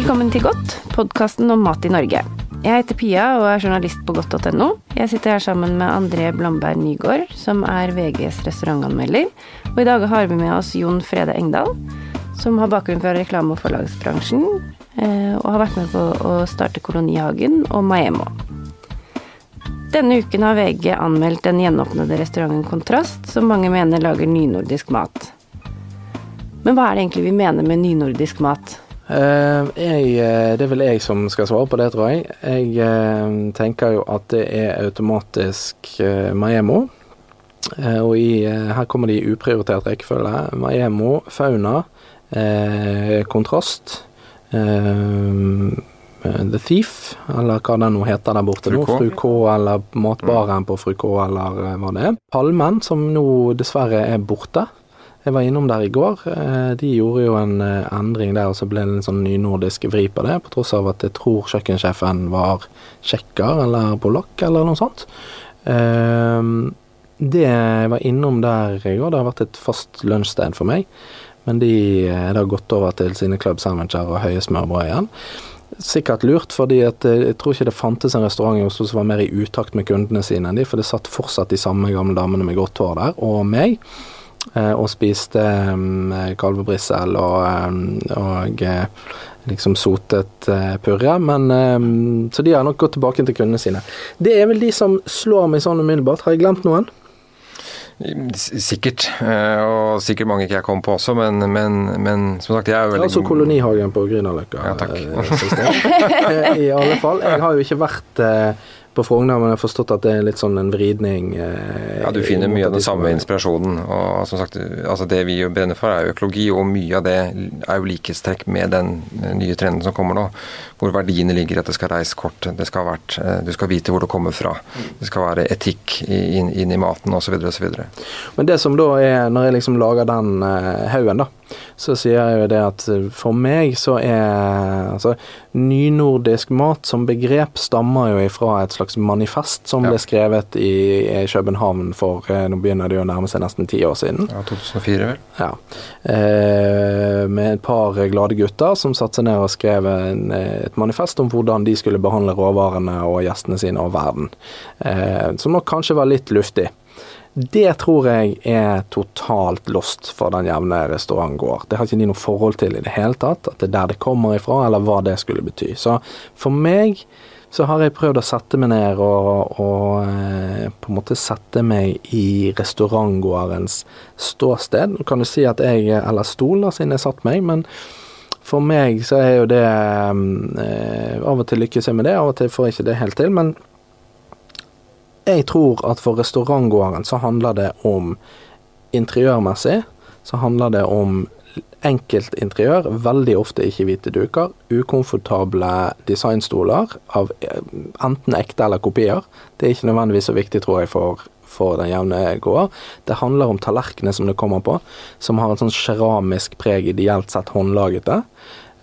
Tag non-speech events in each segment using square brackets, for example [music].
Velkommen til Godt, podkasten om mat i Norge. Jeg heter Pia og er journalist på godt.no. Jeg sitter her sammen med André Blomberg Nygaard, som er VGs restaurantanmelder. Og i dag har vi med oss Jon Frede Engdahl, som har bakgrunn fra reklame- og forlagsbransjen, eh, og har vært med på å starte Kolonihagen og Maemo. Denne uken har VG anmeldt den gjenåpnede restauranten Kontrast, som mange mener lager nynordisk mat. Men hva er det egentlig vi mener med nynordisk mat? Uh, jeg, eh, det er vel jeg som skal svare på det, tror jeg. Jeg uh, tenker jo at det er automatisk Maemo. og i, her kommer de i uprioritert rekkefølge. Maemo, Fauna, Kontrast. The Thief, eller hva det nå heter der borte nå. Fru K, eller Matbaren på Fru K, eller hva det er. Palmen, som nå dessverre er borte. Jeg var innom der i går. Eh, de gjorde jo en eh, endring der, og så ble det en sånn nynordisk vri på det, på tross av at jeg tror kjøkkensjefen var tsjekker eller polakk eller noe sånt. Eh, det jeg var innom der i går, det har vært et fast lunsjsted for meg. Men de har gått over til sine club sandwicher og høye smørbrød igjen. Sikkert lurt, fordi jeg tror ikke det fantes en restaurant i Oslo som var mer i utakt med kundene sine enn de, for det satt fortsatt de samme gamle damene med grått hår der, og meg. Eh, og spiste um, kalvebrissel og, og uh, liksom sotet uh, purre. Men Så de har nok gått tilbake til kundene sine. Det er vel de som slår meg sånn umiddelbart. Har jeg glemt noen? Sikkert, og sikkert mange ikke jeg kom på også, men, men, men som sagt, jeg er jo veldig Altså Kolonihagen på Grünerløkka. Ja, takk. [laughs] I alle fall. Jeg har jo ikke vært på Frogner, men jeg har forstått at det er litt sånn en vridning. Eh, ja, du finner mye av den samme inspirasjonen. og som sagt, altså Det vi jo brenner for, er jo økologi, og mye av det er jo likhetstrekk med den nye trenden som kommer nå. Hvor verdiene ligger at det skal reise kort, det skal ha vært, eh, du skal vite hvor det kommer fra. Det skal være etikk inn, inn i maten osv. osv. Men det som da er, når jeg liksom lager den uh, haugen, da, så sier jeg jo det at for meg så er altså nynordisk mat som begrep stammer jo ifra et slags manifest som ja. ble skrevet i, i København for eh, Nå begynner det jo å nærme seg nesten ti år siden. Ja, 2004 vel. Ja. Eh, med et par glade gutter som satte seg ned og skrev en, et manifest om hvordan de skulle behandle råvarene og gjestene sine og verden. Eh, som nok kanskje var litt luftig. Det tror jeg er totalt lost for den jevne restaurantgåer. Det har ikke de noe forhold til i det hele tatt, at det er der det kommer ifra, eller hva det skulle bety. Så for meg så har jeg prøvd å sette meg ned og, og eh, på en måte sette meg i restaurantgårdens ståsted. Nå kan du si at jeg Eller stol, da, siden jeg satt meg, men for meg så er jo det eh, Av og til lykkes jeg med det, av og til får jeg ikke det helt til. Men jeg tror at for restaurantgården så handler det om interiørmessig, så handler det om enkelt interiør, veldig ofte ikke hvite duker, ukomfortable designstoler av eh, enten ekte eller kopier. Det er ikke nødvendigvis så viktig, tror jeg, for, for den jevne gåer. Det handler om tallerkenene som det kommer på, som har et sånn keramisk preg, ideelt sett håndlagete.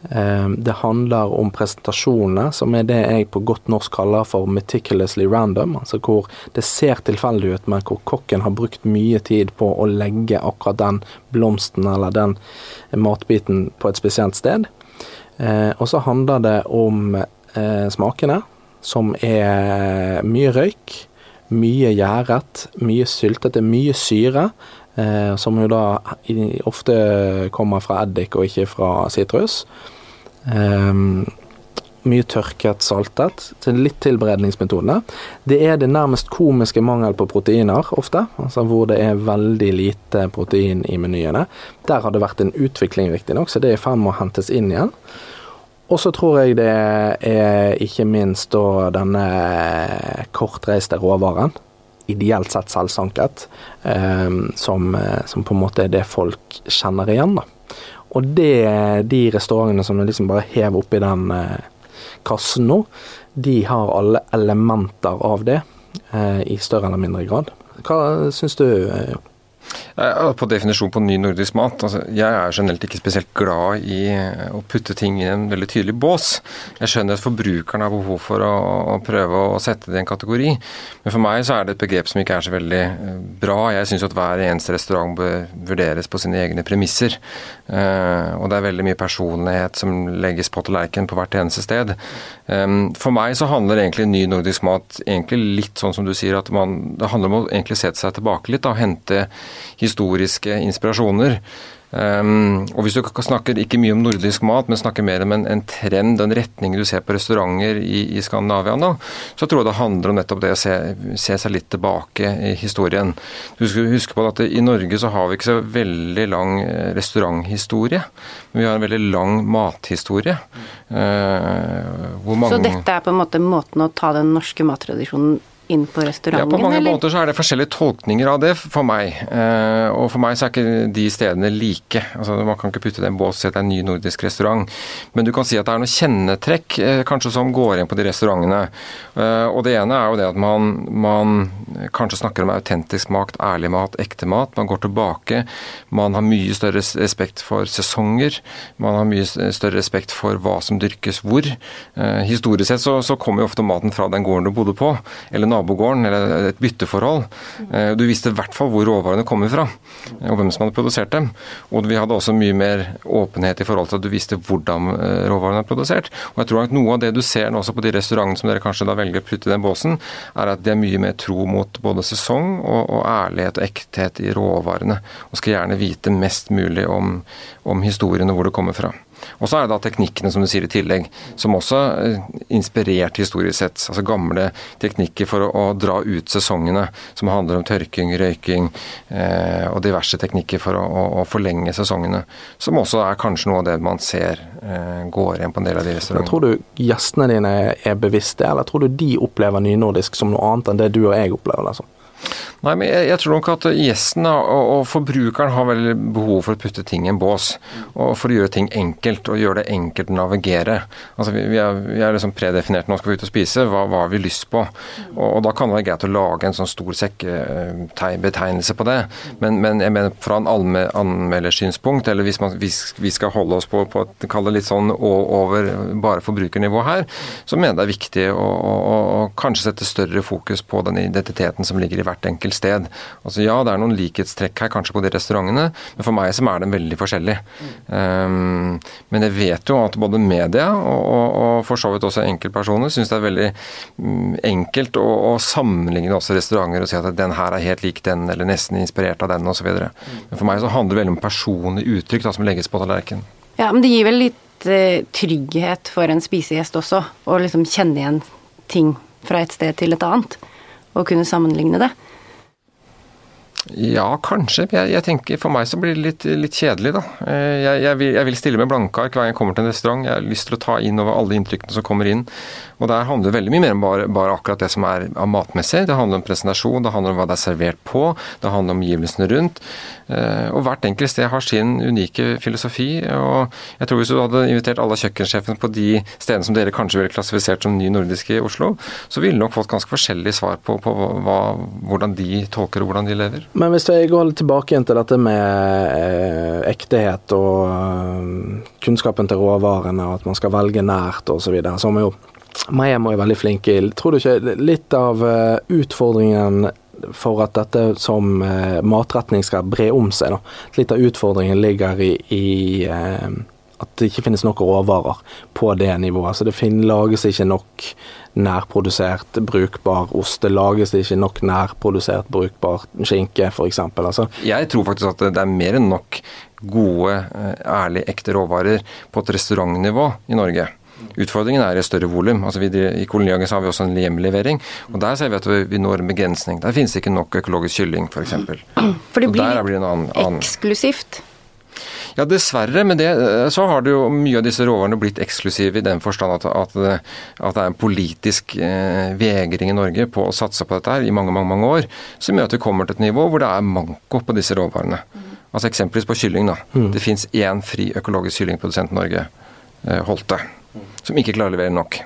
Ehm, det handler om presentasjonene, som er det jeg på godt norsk kaller for meticulously random. Altså hvor det ser tilfeldig ut, men hvor kokken har brukt mye tid på å legge akkurat den blomsten eller den matbiten på et spesielt sted. Ehm, og så handler det om eh, smakene, som er mye røyk, mye gjæret, mye syltete, mye syre. Eh, som jo da ofte kommer fra eddik og ikke fra sitrus. Um, mye tørket, saltet. Til litt tilberedningsmetodene. Det er det nærmest komiske mangel på proteiner ofte, altså hvor det er veldig lite protein i menyene. Der har det vært en utvikling, riktignok, så det er i ferd med å hentes inn igjen. Og så tror jeg det er ikke minst da denne kortreiste råvaren, ideelt sett selvsanket, um, som, som på en måte er det folk kjenner igjen, da. Og det, de restaurantene som liksom bare hever oppi den eh, kassen nå, de har alle elementer av det, eh, i større eller mindre grad. Hva syns du? Eh? På definisjon på ny nordisk mat. Altså, jeg er generelt ikke spesielt glad i eh, å putte ting i en veldig tydelig bås. Jeg skjønner at forbrukerne har behov for å, å, prøve å sette det i en kategori. Men for meg så er det et begrep som ikke er så veldig eh, bra. Jeg syns at hver eneste restaurant bør vurderes på sine egne premisser. Uh, og det er veldig mye personlighet som legges på tallerkenen på hvert eneste sted. Um, for meg så handler egentlig ny nordisk mat egentlig litt sånn som du sier, at man, det handler om å egentlig sette seg tilbake litt og hente historiske inspirasjoner. Um, og hvis du snakker ikke mye om nordisk mat, men snakker mer om en, en trend, en retning du ser på restauranter i, i Skandinavia nå, så tror jeg det handler om nettopp det å se, se seg litt tilbake i historien. Du skal huske på at I Norge så har vi ikke så veldig lang eh, restauranthistorie, men vi har en veldig lang mathistorie. Uh, mange... Så dette er på en måte måten å ta den norske mattradisjonen inn på restauranten? Ja, På mange eller? måter så er det forskjellige tolkninger av det for meg. Eh, og for meg så er ikke de stedene like. Altså, Man kan ikke putte det i en bås og si at det er en ny nordisk restaurant. Men du kan si at det er noen kjennetrekk eh, kanskje som går igjen på de restaurantene. Eh, og det ene er jo det at man, man kanskje snakker om autentisk mat, ærlig mat, ekte mat. Man går tilbake. Man har mye større respekt for sesonger. Man har mye større respekt for hva som dyrkes hvor. Historisk sett så, så kommer jo ofte maten fra den gården du bodde på. eller nabogården, eller et bytteforhold. Eh, du visste i hvert fall hvor råvarene kommer fra, og hvem som hadde produsert dem. Og vi hadde også mye mer åpenhet i forhold til at du visste hvordan eh, råvarene er produsert. Og jeg tror at noe av det du ser nå også på de restaurantene som dere kanskje da velger å putte i den båsen, er at de er mye mer tro mot både sesong og, og ærlighet og ekthet i råvarene. Og skal gjerne vite mest mulig om, om og hvor det kommer fra. Og så er det da teknikkene, som du sier i tillegg, som også er eh, inspirert historisk sett. Altså gamle teknikker for å, å dra ut sesongene, som handler om tørking, røyking eh, og diverse teknikker for å, å, å, forlenge sesongene. Som også er kanskje noe av det man ser eh, går igjen på en del av de restaurantene. Tror du gjestene dine er bevisste, eller tror du de opplever nynordisk som noe annet enn det du og jeg opplever som? Nei, men jeg, jeg, tror nok at gjesten og, og, forbrukeren har veldig behov for å putte ting i en bås. Og for å gjøre ting enkelt, og gjøre det enkelt å navigere. Altså, vi, vi, er, vi er liksom predefinert nå skal vi ut og spise, hva, hva har vi lyst på? Og, og, da kan det være greit å lage en sånn stor sekkebetegnelse på det. Men, men, jeg mener fra en anmeldersynspunkt, eller hvis, man, hvis, vi skal holde oss på, på kall det litt sånn over bare forbrukernivå her, så mener jeg det er viktig å, å, å kanskje sette større fokus på den identiteten som ligger i hvert enkelt sted. Altså Ja, det er noen likhetstrekk her kanskje på de restaurantene, men for meg så er den veldig forskjellig. Um, men jeg vet jo at både media og, og, og for så vidt også enkeltpersoner syns det er veldig um, enkelt å, å, sammenligne også restauranter og si at den her er helt lik den, eller nesten inspirert av den osv. Men for meg så handler det veldig om personlig uttrykk da, som legges på tallerkenen. Ja, men det gir vel litt uh, trygghet for en spisegjest også, å liksom kjenne igjen ting fra et sted til et annet og kunne sammenligne det? Ja, kanskje. Jeg, jeg, tenker For meg så blir det litt, litt kjedelig, da. Eh, jeg, jeg, vil, jeg, vil, stille med blanke ark hver gang jeg kommer til en restaurant. Jeg har lyst til å ta inn over alle inntrykkene som kommer inn. Og der handler det veldig mye mer om bare, bare, akkurat det som er av matmessig. Det handler om presentasjon, det handler om hva det er servert på, det handler om omgivelsene rundt. Eh, og hvert enkelt sted har sin unike filosofi. Og jeg tror hvis du hadde invitert alle kjøkkensjefene på de stedene som dere kanskje ville klassifisert som ny nordisk i Oslo, så ville nok fått ganske forskjellige svar på, på hva, hvordan de tolker og hvordan de lever. Men hvis jeg går tilbake igjen til dette med eh, ektehet og øh, kunnskapen til råvarene, og at man skal velge nært osv., så, videre, så er jo Maem er veldig flink i Tror du ikke litt av uh, utfordringen for at dette som matretning skal bre om seg, da. Litt av utfordringen ligger i, i at det ikke finnes nok råvarer på det nivået. Så det finnes, lages ikke nok nærprodusert brukbar ost. Det lages ikke nok nærprodusert brukbar skinke, f.eks. Altså. Jeg tror faktisk at det er mer enn nok gode, ærlige, ekte råvarer på et restaurantnivå i Norge. Utfordringen er i større volum. Altså I kolonihagen har vi også en hjemlevering, og der ser vi at vi når en begrensning. Der finnes ikke nok økologisk kylling, f.eks. For, for det blir, blir annen, annen. eksklusivt? Ja, dessverre. Men det, så har det jo mye av disse råvarene blitt eksklusive i den forstand at, at, at det er en politisk eh, vegring i Norge på å satse på dette her i mange, mange, mange år, som gjør at vi kommer til et nivå hvor det er manko på disse råvarene. Mm. Altså Eksempelvis på kylling. da. Mm. Det fins én fri økologisk kyllingprodusent i Norge, eh, Holte som ikke klarer å levere nok.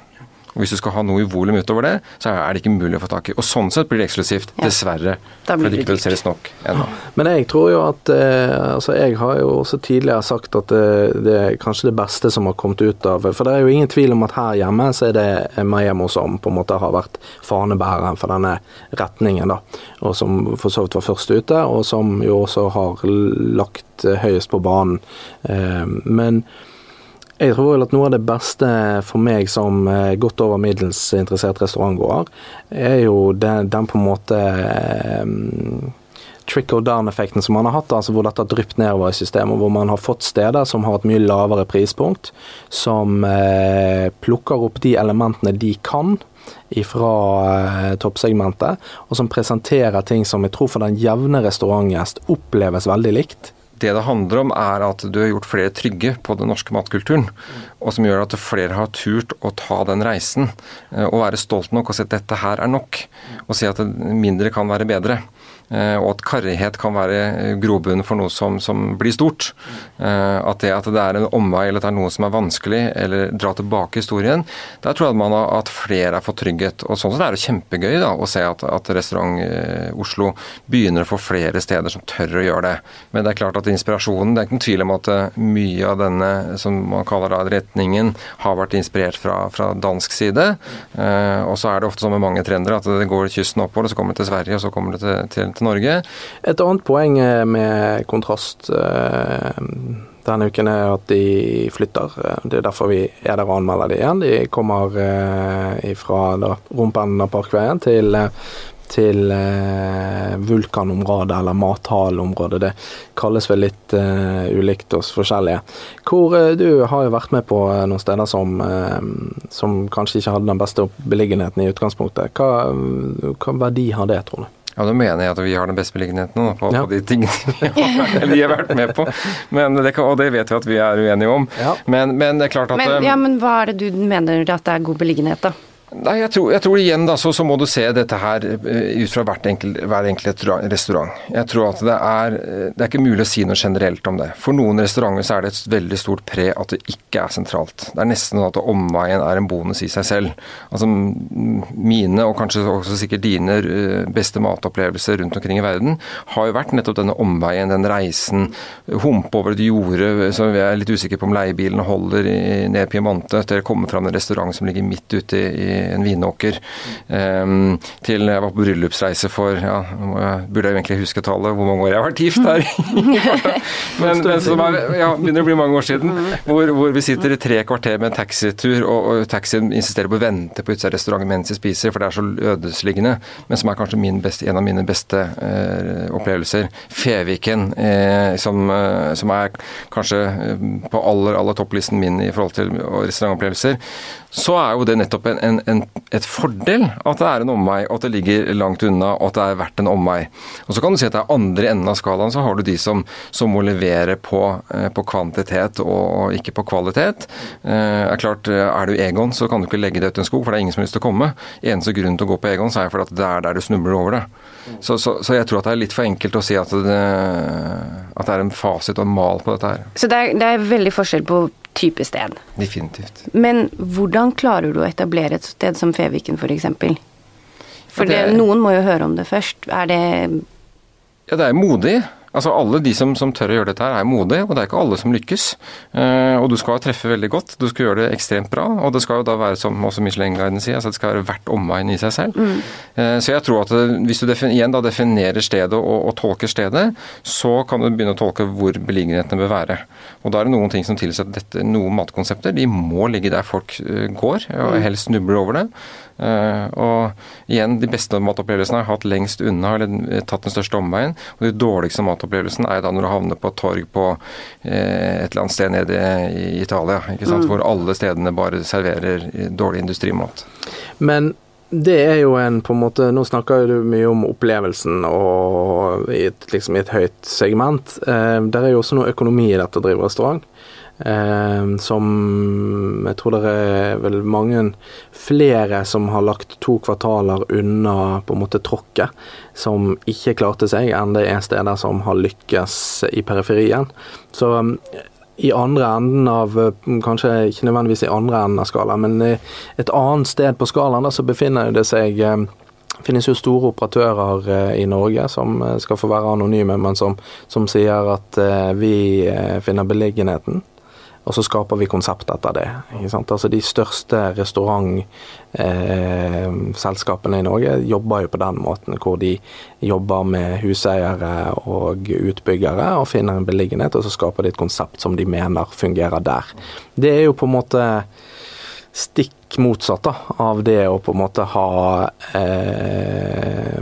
Og Hvis du skal ha noe i volum utover det, så er det ikke mulig å få tak i. Og Sånn sett blir det eksklusivt, ja. dessverre. Fordi det ikke produseres nok ennå. Men jeg tror jo at eh, altså Jeg har jo også tidligere sagt at det, det, er kanskje det beste som har kommet ut av For det er jo ingen tvil om at her hjemme så er det Miami som på en måte har vært fanebæreren for denne retningen, da. Og som for så vidt var først ute, og som jo også har lagt høyest på banen. Eh, men jeg tror vel at noe av det beste for meg som eh, godt over middels interessert restaurantgåer, er jo den, den på en måte um, trickle down-effekten som man har hatt, altså hvor dette har drypt nedover i systemet. Hvor man har fått steder som har et mye lavere prispunkt, som eh, plukker opp de elementene de kan fra eh, toppsegmentet, og som presenterer ting som jeg tror for den jevne restaurantgjest oppleves veldig likt det det handler om, er at du har gjort flere trygge på den norske matkulturen. Og som gjør at flere har turt å ta den reisen. Eh, og være stolt nok og si at dette her er nok. Og si at mindre kan være bedre. Eh, og at karrighet kan være eh, grobunnen for noe som, som, blir stort. Eh, at det at det er en omvei eller at det er noe som er vanskelig, eller dra tilbake historien, der tror jeg at man har, at flere har fått trygghet. Og sånn sett er det kjempegøy da, å se at, at Restaurant Oslo begynner å få flere steder som tør å gjøre det. Men det er klart at inspirasjonen, det er ikke noen tvil om at mye av denne som man kaller da retningen, har vært inspirert fra, fra dansk side. Og så er det ofte som med mange trendere, at det går kysten oppover, og så kommer det til Sverige, og så kommer det til, til til Norge. Et annet poeng med kontrast eh, denne uken er at de flytter. Det er derfor vi er der og anmelder det igjen. De kommer eh, fra rumpeenden av Parkveien til til eh, vulkanområdet eller mathalområdet. Det kalles vel litt eh, ulikt hos forskjellige. Hvor eh, Du har jo vært med på noen steder som, som kanskje ikke hadde den beste beliggenheten i utgangspunktet. Hva, hva verdi har det, tror du? Ja, Da mener jeg at vi har den beste beliggenheten på, ja. på, de tingene vi har, vi har, vært med på. Det kan, og det vet vi at vi er uenige om. Ja. Men, men, det er klart at men, ja, men hva er det du mener at det er god beliggenhet, da? Nei, jeg tror, jeg tror igjen da, så, så, må du se dette her eh, ut fra enkelt, hver enkelt restaurant. Jeg tror at det er, det er ikke mulig å si noe generelt om det. For noen restauranter så er det et veldig stort pre at det ikke er sentralt. Det er nesten sånn at omveien er en bonus i seg selv. Altså Mine, og kanskje også sikkert dine, eh, beste matopplevelser rundt omkring i verden har jo vært nettopp denne omveien, den reisen. Humpe over et jorde, så jeg er litt usikker på om leiebilen holder ned Piemonte, til å komme fram en restaurant som ligger midt ute i en vinåker. Um, til jeg var på bryllupsreise for ja, Burde jeg egentlig huske tallet, hvor mange år jeg har vært gift her. [laughs] men, men som er, ja, begynner å bli mange år siden. Hvor, hvor vi sitter i tre kvarter med en taxitur, og, og taxien insisterer på å vente på utsida mens vi spiser, for det er så ødesliggende. Men som er kanskje beste, en av mine beste eh, opplevelser. Feviken, eh, som, eh, som, er kanskje eh, på aller, aller topplisten min i forhold til restaurantopplevelser så er jo det nettopp en, en, en, et fordel at det er en omvei, og at det ligger langt unna, og at det er verdt en omvei. Og Så kan du si at det er andre enden av skalaen, så har du de som, som må levere på, eh, på, kvantitet og ikke på kvalitet. Eh, er klart, er du Egon, så kan du ikke legge det ut en skog, for det er ingen som har lyst til å komme. Eneste grunn til å gå på Egon, så er fordi det er der du snubler over det. Så, så, så, jeg tror at det er litt for enkelt å si at det, at det er en fasit og en mal på dette her. Så det er, det er veldig forskjell på type sted. Definitivt. Men hvordan klarer du å etablere et sted som Feviken f.eks.? For, for det, noen må jo høre om det først. Er det Ja, det er modig. Altså Alle de som, som, tør å gjøre dette, her er modige, og det er ikke alle som lykkes. Eh, og du skal treffe veldig godt, du skal gjøre det ekstremt bra. Og det skal jo da være som også Michelin-guiden sier, altså det skal være verdt omveien i seg selv. Mm. Eh, så jeg tror at det, hvis du igjen da definerer stedet og, og, tolker stedet, så kan du begynne å tolke hvor beliggenhetene bør være. Og da er det noen ting som tilsier at dette, noen matkonsepter de må ligge der folk uh, går, og mm. helst snubler over det. Uh, og igjen, de beste matopplevelsene har hatt lengst unna, eller tatt den største omveien. Og de dårligste matopplevelsene er da når du havner på et torg på uh, et eller annet sted nede i Italia, ikke sant? Mm. hvor alle stedene bare serverer dårlig industrimat. Men det er jo en på en måte Nå snakker du mye om opplevelsen og i et, liksom i et høyt segment. Eh, der er jo også noe økonomi i dette å drive restaurant. Eh, som Jeg tror det er vel mange flere som har lagt to kvartaler unna på en måte tråkket, som ikke klarte seg, enn det er steder som har lykkes i periferien. Så i andre enden av Kanskje ikke nødvendigvis i andre enden av skalaen, men et annet sted på skalaen så befinner det seg det finnes jo store operatører i Norge som skal få være anonyme, men som, som sier at vi finner beliggenheten og så skaper vi konsept etter det. Altså De største restaurantselskapene eh, i Norge jobber jo på den måten, hvor de jobber med huseiere og utbyggere og finner en beliggenhet, og så skaper de et konsept som de mener fungerer der. Det er jo på en måte stikk motsatt da, av det å på en måte ha eh,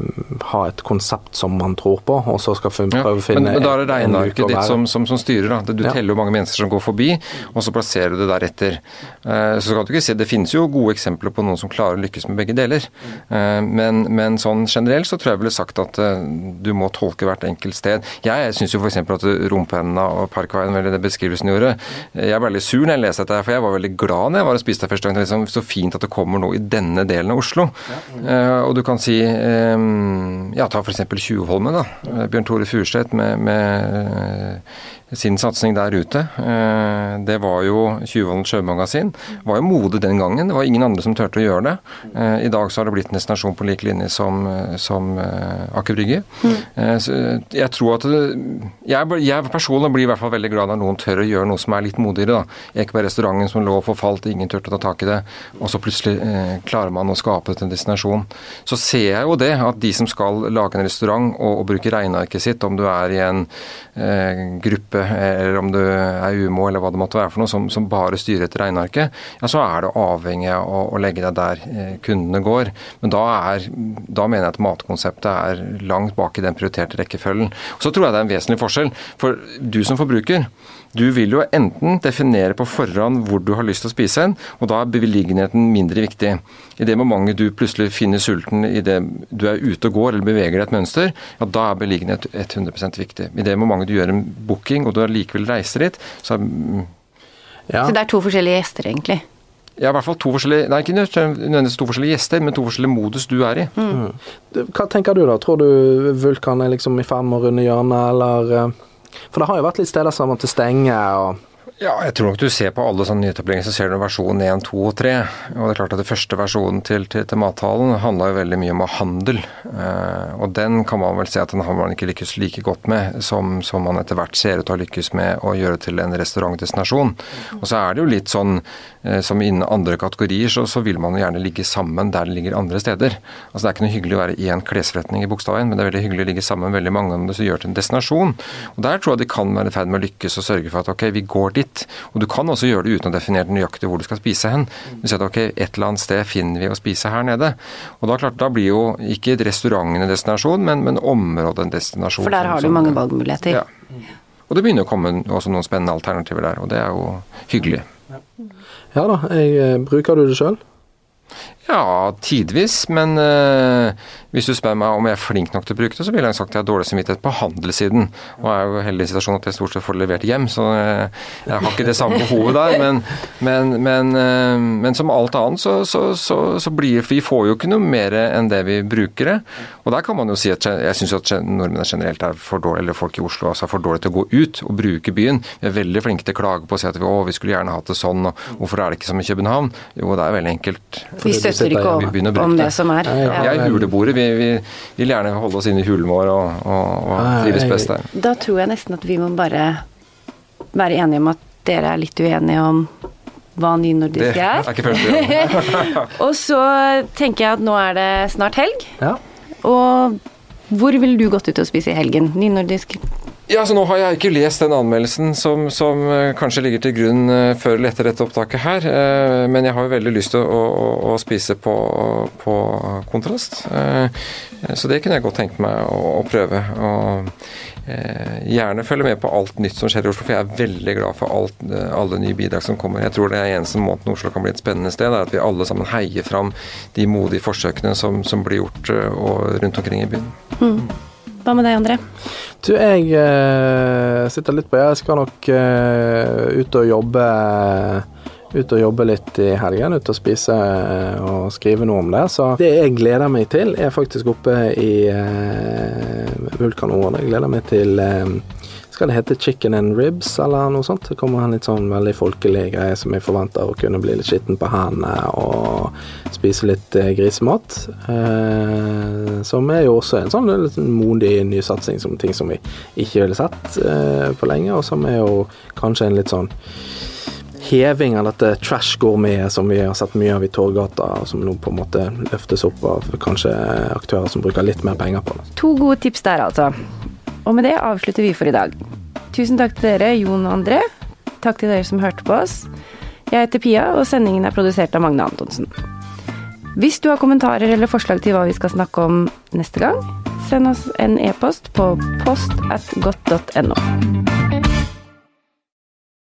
ha et konsept som man tror på, og så skal prøve ja, å finne men, men da er det regnearket ditt som, som, som, styrer. da. Du ja. teller hvor mange mennesker som går forbi, og så plasserer du det deretter. Eh, så kan du ikke si, Det finnes jo gode eksempler på noen som klarer å lykkes med begge deler. Eh, men, men, sånn generelt så tror jeg ville sagt at eh, du må tolke hvert enkelt sted. Jeg syns jo f.eks. at Rompenna og Parkveien, eller det beskrivelsen gjorde Jeg ble litt sur når jeg leste dette, for jeg var veldig glad når jeg var og spiste der første gang. Liksom, så fint at det kommer noe i denne delen av Oslo. Ja. og du kan si ja, ta f.eks. Tjuvholmen. da. Bjørn Tore Furuseth med, med sin satsing der ute. Eh, det var jo Tjuvholmen sjømagasin. var jo modig den gangen. Det var ingen andre som turte å gjøre det. Eh, I dag så har det blitt en destinasjon på lik linje som, som eh, Aker Brygge. Jeg tror at jeg, jeg, personlig blir i hvert fall veldig glad når noen tør å gjøre noe som er litt modigere. da. Ekeberg-restauranten som lå og forfalt, ingen turte å ta tak i det. Og så plutselig klarer man å skape en destinasjon. Så ser jeg jo det, at de som skal lage en restaurant og, og bruke regnearket sitt, om du er i en eh, gruppe eller om du er UMO eller hva det måtte være for noe, som, som bare styrer etter regnearket, ja, så er du avhengig av å, å, legge deg der eh, kundene går. Men da, er, da, mener jeg at matkonseptet er langt bak i den prioriterte rekkefølgen. Og så tror jeg det er en vesentlig forskjell. For du som forbruker, du vil jo enten definere på forhånd hvor du har lyst til å spise en, og da er beliggenheten mindre viktig. I det momentet du plutselig finner sulten i det du er ute og går eller beveger deg et mønster, ja da er beliggenhet 100% viktig. I det momentet du gjør en booking og du allikevel reiser dit, så er ja. Så det er to forskjellige gjester, egentlig? Ja, i hvert fall to forskjellige Nei, ikke nødvendigvis to forskjellige gjester, men to forskjellige modus du er i. Mm. mm. Hva tenker du da? Tror du Vulkan er liksom i ferd med å runde hjørnet, eller eh? For det har jo vært litt steder som måtte stenge. og ja, jeg tror nok du ser på alle sånne nyetableringer, så ser du versjon 1, 2 og 3. Og det er klart at det første versjonen til, til, til Mathallen handla jo veldig mye om handel. Eh, og den kan man vel se at den har man ikke lykkes like godt med som, som man etter hvert ser ut til å lykkes med å gjøre til en restaurantdestinasjon. Og så er det jo litt sånn eh, som innen andre kategorier, så, så, vil man jo gjerne ligge sammen der det ligger andre steder. Altså Det er ikke noe hyggelig å være i en klesforretning i Bogstadveien, men det er veldig hyggelig å ligge sammen med veldig mange om det som gjør til en destinasjon. Og Der tror jeg de kan være i ferd med å lykkes og sørge for at ok, vi går dit litt. Og du kan også gjøre det uten å definere nøyaktig hvor du skal spise hen. Du sier at ok, et eller annet sted finner vi å spise her nede. Og da, klart, da blir jo ikke restauranten en destinasjon, men, men området en destinasjon. For der har du mange valgmuligheter. Ja. Og det begynner å komme også noen spennende alternativer der, og det er jo hyggelig. Ja da, jeg, eh, bruker du det sjøl? Ja, tidvis. Men uh, hvis du spør meg om jeg er flink nok til å bruke det, så ville jeg sagt at jeg har dårlig samvittighet på handelssiden. Og jeg er jo heldig i situasjonen at jeg stort sett får det levert hjem, så jeg, jeg har ikke det samme behovet der. Men, men, men, uh, men som alt annet så, så, så, så, blir Vi får jo ikke noe mer enn det vi bruker det. Og der kan man jo si at jeg syns at nordmenn generelt er for dårlige, eller folk i Oslo altså er for dårlige til å gå ut og bruke byen. Vi er veldig flinke til å klage på og si at vi, å, vi skulle gjerne hatt det sånn, og hvorfor er det ikke som i København? Jo, det er veldig enkelt. Vi støtter ikke opp om det som er. Ja, jeg er huleboere. Vi, vi, vil gjerne holde oss inne i hulen vår og, og, og trives best der. Da tror jeg nesten at vi må bare være enige om at dere er litt uenige om hva nynordisk er. Det er ikke følt [laughs] og så tenker jeg at nå er det snart helg. Ja. Og hvor ville du gått ut og spise i helgen? Nynordisk ja, så Nå har jeg ikke lest den anmeldelsen som, som uh, kanskje ligger til grunn uh, før eller etter dette opptaket her, uh, men jeg har jo veldig lyst til å, å, å spise på, på kontrast. så det kunne jeg godt tenkt meg å, å prøve. Og gjerne følge med på alt nytt som skjer i Oslo, for jeg er veldig glad for alt, alle nye bidrag som kommer. Jeg tror det er eneste måten Oslo kan bli et spennende sted, er at vi alle sammen heier fram de modige forsøkene som, som blir gjort rundt omkring i byen. Mm. Hva med deg, André? Du, jeg uh, sitter litt på Jeg skal nok uh, ut og jobbe ut og jobbe litt i helgen, ut og spise eh, og skrive noe om det. Så det jeg gleder meg til, er faktisk oppe i eh, vulkanområdet. Jeg gleder meg til uh, skal det hete chicken and ribs, eller noe sånt. Det kommer en litt sånn veldig folkelig greie som jeg forventer å kunne bli litt skitten på hendene og spise litt eh, grisemat. Eh, som er jo også en sånn litt modig nysatsing som ting som vi ikke ville sett eh, på lenge, og som er jo kanskje en litt sånn heving av dette trash-gourmetet som vi har sett mye av i Torgata, som nå på en måte løftes opp av kanskje aktører som bruker litt mer penger på det. To gode tips der, altså. Og med det avslutter vi for i dag. Tusen takk til dere, Jon og André. Takk til dere som hørte på oss. Jeg heter Pia, og sendingen er produsert av Magne Antonsen. Hvis du har kommentarer eller forslag til hva vi skal snakke om neste gang, send oss en e-post på post at godt.no.